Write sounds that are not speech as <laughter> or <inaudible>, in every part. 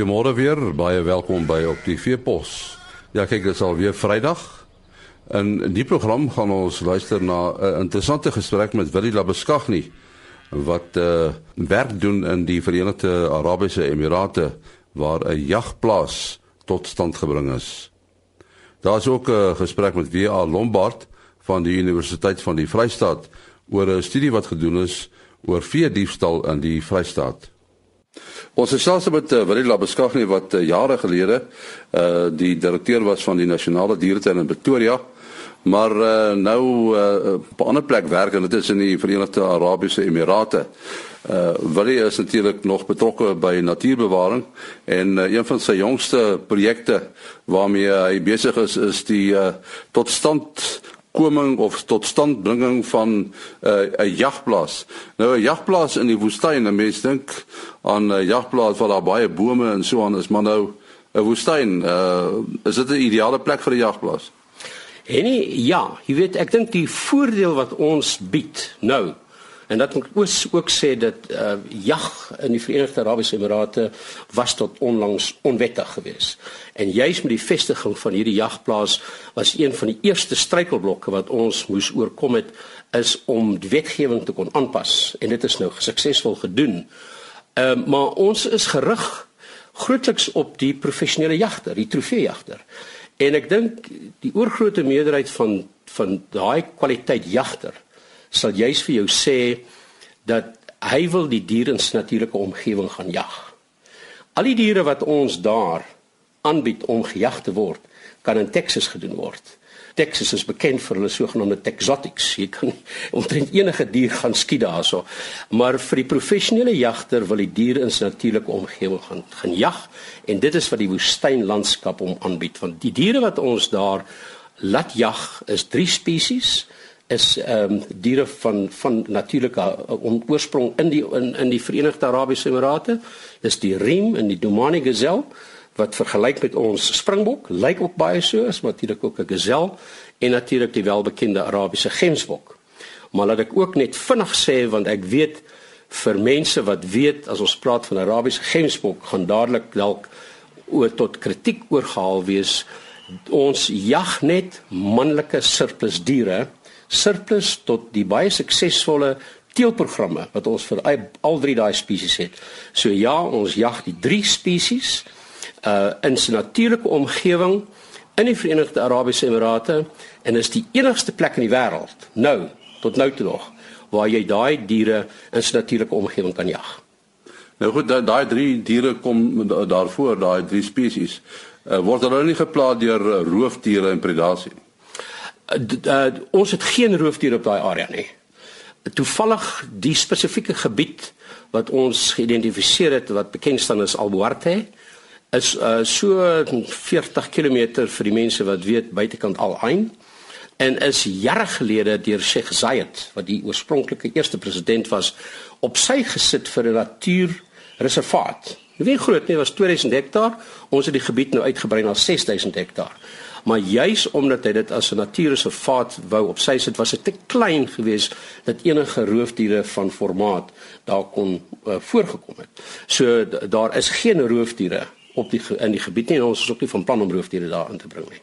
Goeiemôre weer, baie welkom by op die Veepos. Ja, kyk, dit is alweer Vrydag. In die program gaan ons luister na 'n interessante gesprek met Willie Labeskagni wat uh werk doen in die Verenigde Arabiese Emirate waar 'n jagplaas tot stand gebring is. Daar's ook 'n gesprek met W.A. Lombard van die Universiteit van die Vrystaat oor 'n studie wat gedoen is oor vee diefstal in die Vrystaat. Ons het selfs met uh, Willie Labeskagni wat uh, jare gelede uh die direkteur was van die Nasionale Dieretuin in Pretoria maar uh, nou uh, op 'n ander plek werk en dit is in die Verenigde Arabiese Emirate. Uh Willie is natuurlik nog betrokke by natuurbewaring en uh, een van sy jongste projekte waarmee hy besig is is die uh, totstand koming of tot standbringing van 'n uh, 'n jagplaas. Nou 'n jagplaas in die woestyn, mense dink aan 'n jagplaas waar daar baie bome en so aan is, maar nou 'n woestyn, uh, is dit 'n ideale plek vir 'n jagplaas? En nie, ja, jy weet ek dink die voordeel wat ons bied nou en dat moet ook, ook sê dat uh, jag in die Verenigde Arabiese Emirate was tot onlangs onwettig geweest. En juis met die vestiging van hierdie jagplaas was een van die eerste struikelblokke wat ons moes oorkom het is om die wetgewing te kon aanpas en dit is nou suksesvol gedoen. Ehm uh, maar ons is gerig grootliks op die professionele jagter, die trofeejagter. En ek dink die oorgrootste meerderheid van van daai kwaliteit jagter sal juis vir jou sê dat hy wil die diere in natuurlike omgewing gaan jag. Al die diere wat ons daar aanbied om gejag te word, kan in Texas gedoen word. Texas is bekend vir hulle sogenaamde Texotics. Jy kan <laughs> omtrent enige dier gaan skiet daarso. Maar vir die professionele jagter wil die dier in sy natuurlike omgewing gaan gaan jag en dit is wat die woestynlandskap hom aanbied want die diere wat ons daar laat jag is drie spesies is ehm um, diere van van natuurlike uh, oorsprong in die in in die Verenigde Arabiese Emirate. Dis die riem en die Domani gazelle wat vergelyk met ons springbok, lyk ook baie so, is natuurlik ook 'n gazelle en natuurlik die welbekende Arabiese gemsbok. Maar laat ek ook net vinnig sê want ek weet vir mense wat weet as ons praat van Arabiese gemsbok gaan dadelik dalk oor tot kritiek oorgehaal wees. Ons jag net manlike surplus diere, surplus tot die baie suksesvolle teelprogramme wat ons vir al drie daai spesies het. So ja, ons jag die drie spesies uh in sy natuurlike omgewing in die Verenigde Arabiese Emirate en is die enigste plek in die wêreld nou tot nou toe nog waar jy daai diere in sy natuurlike omgewing kan jag. Nou goed, daai daai drie diere kom daarvoor, daai drie spesies. Uh, word hulle nie geplaag deur roofdiere en predasie nie? Uh, uh, ons het geen roofdiere op daai area nie. Toevallig die spesifieke gebied wat ons geïdentifiseer het wat bekend staan as Albuarte, is uh, so 40 km vir die mense wat weet buitekant Al Ain en is jare gelede deur Sheikh Zayed wat die oorspronklike eerste president was op sy gesit vir 'n natuurreservaat. Weet groot nie, was 2000 hektaar. Ons het die gebied nou uitgebrei na 6000 hektaar. Maar juis omdat hy dit as 'n natuurreservaat wou op sy sit, was dit te klein geweest dat enige roofdiere van formaat daar kon uh, voorgekom het. So daar is geen roofdiere op die in die gebied nie en ons is ook nie van plan om roofdiere daar in te bring nie.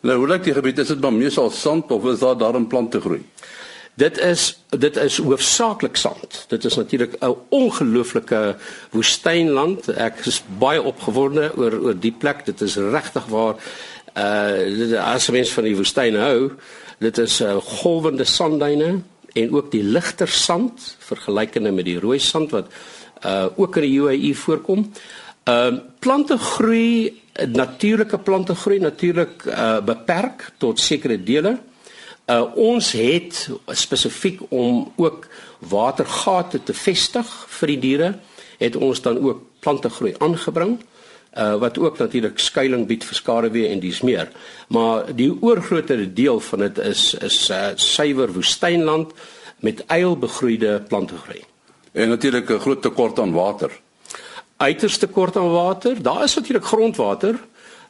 Nou, hoe lyk die gebied? Is dit maar meestal sand of is daar daarin plante groei? Dit is dit is hoofsaaklik sand. Dit is natuurlik 'n ongelooflike woestynland. Ek is baie opgewonde oor oor die plek. Dit is regtig waar uh as mens van die woestyn hou, dit is 'n uh, golwende sandduine en ook die ligter sand vergelykende met die rooi sand wat uh ook in die UAE voorkom. Ehm uh, plante groei natuurlike plante groei natuurlik uh, beperk tot sekere dele. Uh, ons het spesifiek om ook watergate te vestig vir die diere het ons dan ook plante groei aangebring uh, wat ook natuurlik skuilings bied vir skaduwee en dis meer. Maar die oorgrootste deel van dit is is uh, suiwer woestynland met eilbegroeide plante groei. En natuurlik 'n groot tekort aan water uiterste kort aan water. Daar is natuurlik grondwater.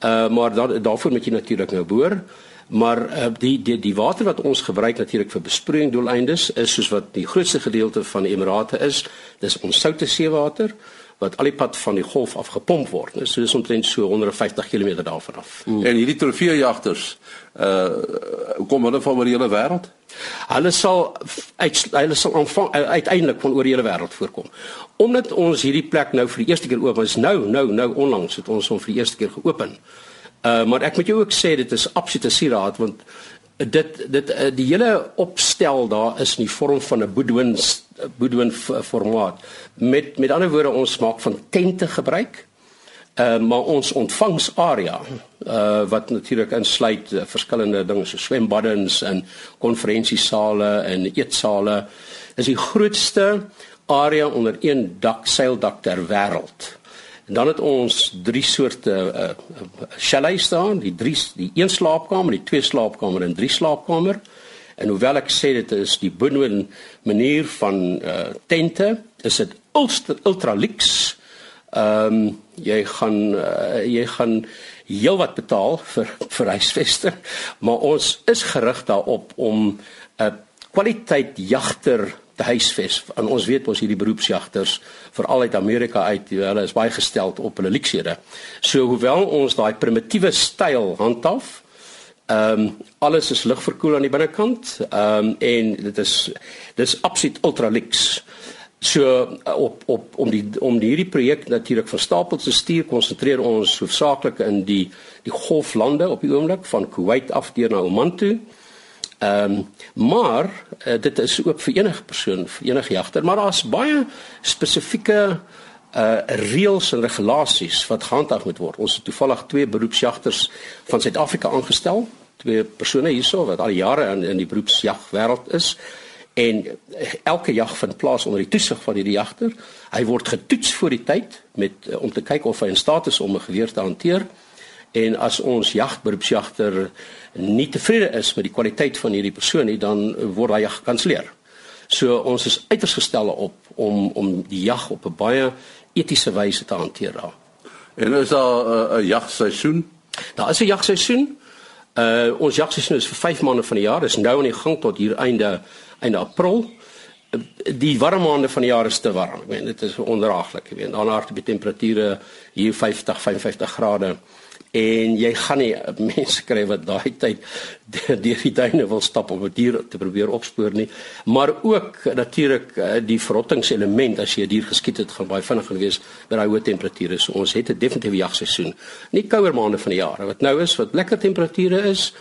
Uh maar daar daarvoor moet jy natuurlik nou boor. Maar uh, die die die water wat ons gebruik natuurlik vir besproeiing doeleindes is soos wat die grootste gedeelte van die Emirate is, dis ons soute seewater. Wat al die pad van die golf af gepomp word. So dis omtrent so 150 km daarvan af. Mm. En hierdie trofeejagters uh kom hulle van oor die hele wêreld? Hulle sal uit hulle sal aanvang uiteindelik van oor die hele wêreld voorkom. Omdat ons hierdie plek nou vir die eerste keer oop is, nou nou nou onlangs het ons hom vir die eerste keer geopen. Uh maar ek moet jou ook sê dit is absolute sieraad want dit dit uh, die hele opstel daar is in die vorm van 'n boedoen boedoen formaat. Met met ander woorde ons maak van tente gebruik. Uh, maar ons ontvangsarea uh, wat natuurlik insluit uh, verskillende dinge so swembaddens en konferensiesale en eetsale is die grootste area onder een dak seildak ter wêreld. En dan het ons drie soorte uh, chalets staan, die drie die een slaapkamer, die twee slaapkamer en drie slaapkamer. En hoewel ek sê dit is die Boonwoon manier van uh, tente, is dit ultra, ultra luxe Ehm um, jy gaan uh, jy gaan heelwat betaal vir vir huisvesting, maar ons is gerig daarop om 'n uh, kwaliteit jagter te huisves. En ons weet ons hierdie beroepsjagters veral uit Amerika uit, hulle is baie gesteld op hulle luksede. So hoewel ons daai primitiewe styl handhaaf, ehm um, alles is ligverkoel aan die binnekant, ehm um, en dit is dis absoluut ultra luxe. So uh, op op om die om die hierdie projek natuurlik van stapel te stuur, konsentreer ons hoofsaaklik in die die golflande op die oomblik van Kuwait af deur na Oman toe. Ehm um, maar uh, dit is ook vir enige persoon, vir enige jagter, maar daar's baie spesifieke uh reëls en regulasies wat gehandhaaf moet word. Ons het toevallig twee beroepsjagters van Suid-Afrika aangestel, twee persone hierso wat al jare in in die beroepsjagwêreld is en elke jag vind plaas onder die toesig van hierdie jagter. Hy word getoets voor die tyd met om te kyk of hy in staat is om 'n geweer te hanteer. En as ons jagberoepsjagter nie tevrede is met die kwaliteit van hierdie persoon nie, dan word hy gekanselleer. So ons is uiters gestel op om om die jag op 'n baie etiese wyse te hanteer daar. En is daar 'n uh, jagseisoen? Daar is 'n jagseisoen. Uh ons jagseisoen is vir 5 maande van die jaar. Dit is nou aan die gang tot hier einde einde April. Die warm maande van die jaar is te warm. Ek meen dit is ondraaglik, ek meen daarna hard die temperature hier 50, 55 grade en jy gaan nie mense kry wat daai tyd <laughs> deur die duine wil stap om 'n dier te probeer opspoor nie maar ook natuurlik eh, die verrottingselement as jy 'n dier geskiet het gaan baie vinnig gewees by daai hoë temperature so ons het 'n definitiewe jagseisoen nie kouer maande van die jaar wat nou is wat lekker temperature is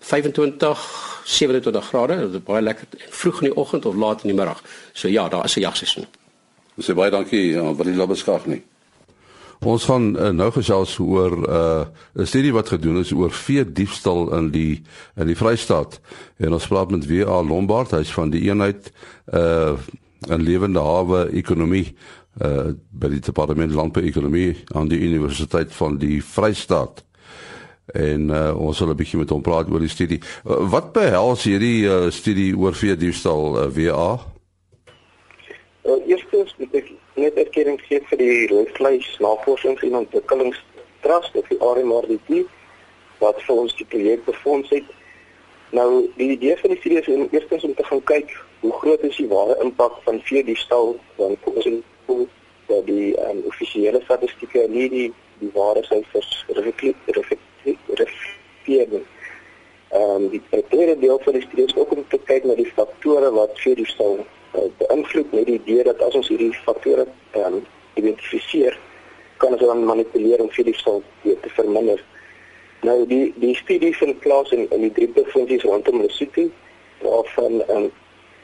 25 27 grade, dit is baie lekker vroeg in die oggend of laat in die middag. So ja, daar is 'n jagseisoen. Sê baie dankie ja, wat die labbeskag nie. Ons gaan uh, nou gesels oor uh, 'n uh, studie wat gedoen is oor vee diefstal in die in die Vrystaat. En ons praat met W.A. Lombard, hy's van die eenheid uh 'n lewende hawe ekonomie uh by die departement landbouekonomie aan die Universiteit van die Vrystaat en uh, ons wil 'n bietjie met hom praat oor die studie. Uh, wat behels hierdie uh, studie oor vee diefstal uh, WA? Uh, Eerstens moet ek net erkenning gee vir die Roofvleis Navorsings en Ontwikkelingstrust of die RMRDT wat vir ons die projek befonds het. Nou die idee van die studie is om eerstens om te gaan kyk hoe groot is die ware impak van vee diefstal van ons in dat die um, offisiële statistieke nie die die ware syfers reflekteer reflektering. Ehm die tweede deel van die studie is ook om te kyk na die faktore wat vir die stel uh, beïnvloed met die idee dat as ons hierdie faktore um, identifiseer, kan ons dan manipuleer om vir die stel te verminder. Nou die die studie vind plaas in in die drie provinsies rondom Lesotho waarvan um,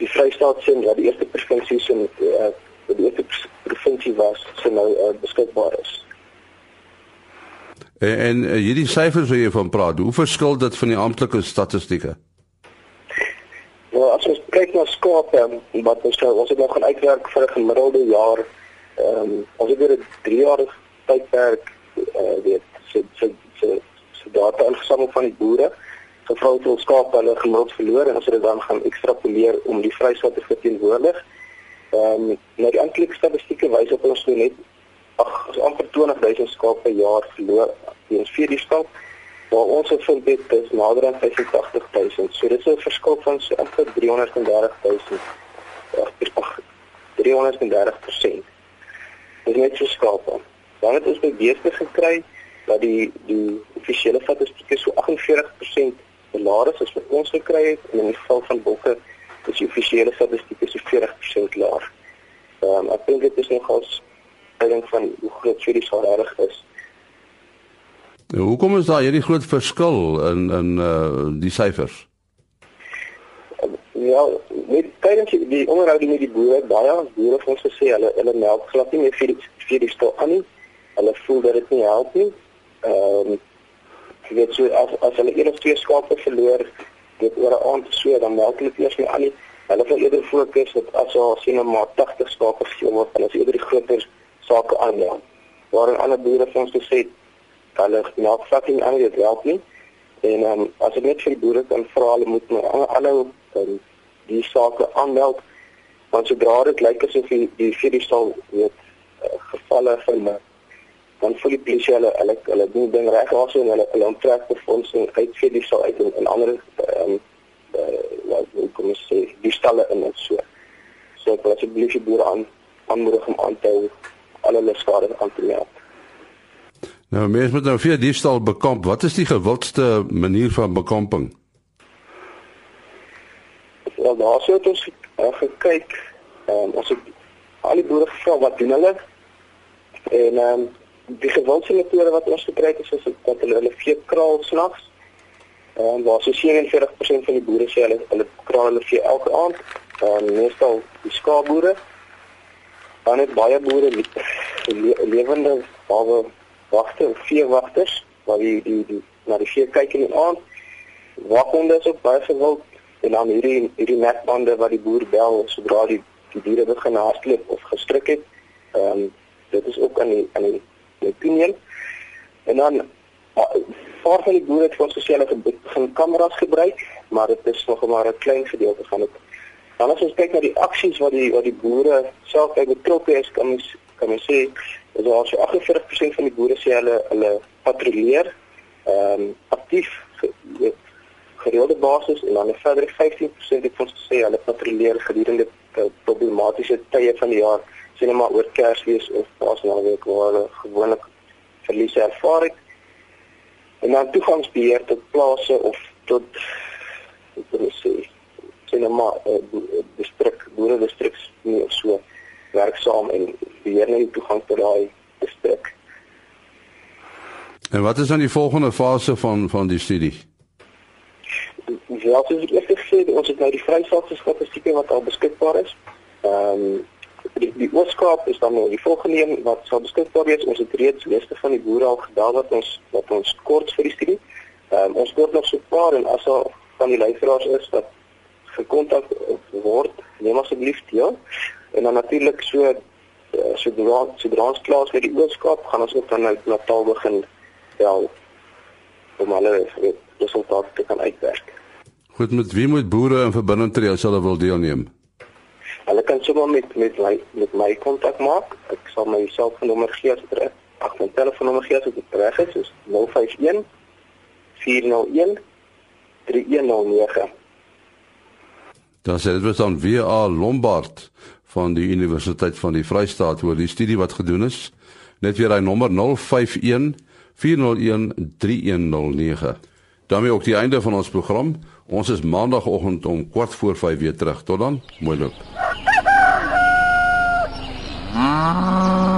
die Vrystaat sien dat die eerste provinsie se uh, die eerste provinsie was se nou uh, beskikbaar is. En, en uh, hierdie syfers wat jy van praat, hoe verskil dit van die amptelike statistieke? Ons kyk na skape, wat ons nou, ons het nou gaan uitwerk vir 'n gemiddelde jaar, ehm um, ons het oor 'n 3 jaar tydperk uh, weet so so so so data ingesamel van die boere gevra hoeveel skape hulle gemiddeld verloor en as hulle dan gaan ekstrapoleer om die vrystaat te verteenwoordig. Ehm um, nou die amptelike statistieke wys op ons net ag ons amper 20000 skape per jaar verloor weens veediefstal. Maar ons het vind dit is nader aan 85000. So dit is 'n verskil van so amper 330000. Ag 330%. Dis net so skaap. Dan het ons by beeste gekry dat die die offisiële statistieke so 48% laer is as wat ons gekry het en in die geval van bokke is die offisiële statistieke so 40% laer. Ehm um, ek dink dit is nogals ding van hoe groot hierdie sal reg is. Nou, hoekom is daar hierdie groot verskil in in uh die syfers? Ja, met tydens die onderhouding met die boere, baie boere het ons gesê hulle hulle melk glad nie meer vir die vir die stok aan nie. Hulle voel dat dit nie help nie. Ehm um, jy weet so as as hulle een of twee skape verloor dit oor 'n aand so dan melk hulle eers nie aan nie. Hulle wil eerder fokus op as hulle sien maar 80 skape gevee word en as eerder die groter sake aanneem. Waar 'n ander boere ons gesê hulle nie aan dit help nie. En ehm um, as ek net vir die boere kan vra hulle moet nou alle um, die sake aanmeld. Want sodra dit lyk asof die die vir die stal weet uh, gevalle uh, dan voel die polisie hulle hulle hulle doen ding reg also en hulle hulle onttrek befondsing uit vir die sal uit en, en ander ehm uh, wat kom ons sê die stalle en so. So ek wil asseblief die boere aan aanmoedig om aan te hou al hulle skade aan te meld Nou mens moet nou vir diefstal bekamp. Wat is die gewildste manier van bekamping? Wel daar sou ons uh, gekyk en um, ons het al die boere gevra wat doen hulle en ehm um, die gewildste metode wat ons gebruik is is dat hulle hulle vee kraal snags. Ehm um, waar so 47% van die boere sê hulle hulle kraal hulle vee elke aand. Ehm um, meestal die skaapboere. Dan het baie boere le lewende baie wagte of vee wagters waar die die, die na die vee kyk in die aand. Waghonde is ook baie gewild en dan hierdie hierdie netbande wat die boer bel sodra die die diere begin hardloop of gestrik het. Ehm um, dit is ook aan die aan die opinie. En dan paar van die boere het vir sosiale begin kameras gebruik, maar dit is nog maar 'n klein gedeelte van dit. Dan as ons kyk na die aksies wat die wat die boere self by betrokke is, kan ons kan ons sê is daar so 48% van die boere sê hulle hulle patrolleer ehm um, aktief gereelde basis en dan 'n verdere 15% het ons gesê hulle patrolleer gedurende problematiese tye van die jaar sien maar oor Kersfees of Paasnaweek waar hulle gewoonlik verliese ervaar het. En dan toegangsbeheer tot plase of tot wat wil ek sê, sien maar uh, distrik, boere distriks nie of so werksaam en beheer net die toegang tot daai distrik. En wat is dan die volgende fase van van die studie? Ja, soos ek eers gesê het, ons het nou die vrystaatse statistieke wat al beskikbaar is. Ehm um, die die ooskaap is dan nou die volgende een wat sal beskikbaar wees. Ons het reeds meeste van die boere al gedal wat ons wat ons kort vir die studie. Ehm um, ons kort nog so paar en as al van die luisteraars is dat gekontak word, neem asseblief deel. En dan natuurlik so sodra sodra ons klaar is met die ooskaap, gaan ons ook dan nou Natal begin bel om alle resultate te kan uitwerk. Goed, met wie moet boere in verbinding tree as hulle wil deelneem? Hulle kan sommer met met my met my kontak maak. Ek sal my selfoonnommer gee as dit reg. Ag, my telefoonnommer gee as dit reg is, is 051 401 3109. Dan sê dit was dan WA Lombard van die Universiteit van die Vrystaat oor die studie wat gedoen is. Net weer hy nommer 051 401 3109. daarmee ook die einde van ons program. Ons is maandagooggend om kwart voor 5 weer terug. Tot dan, mooi loop. Ah.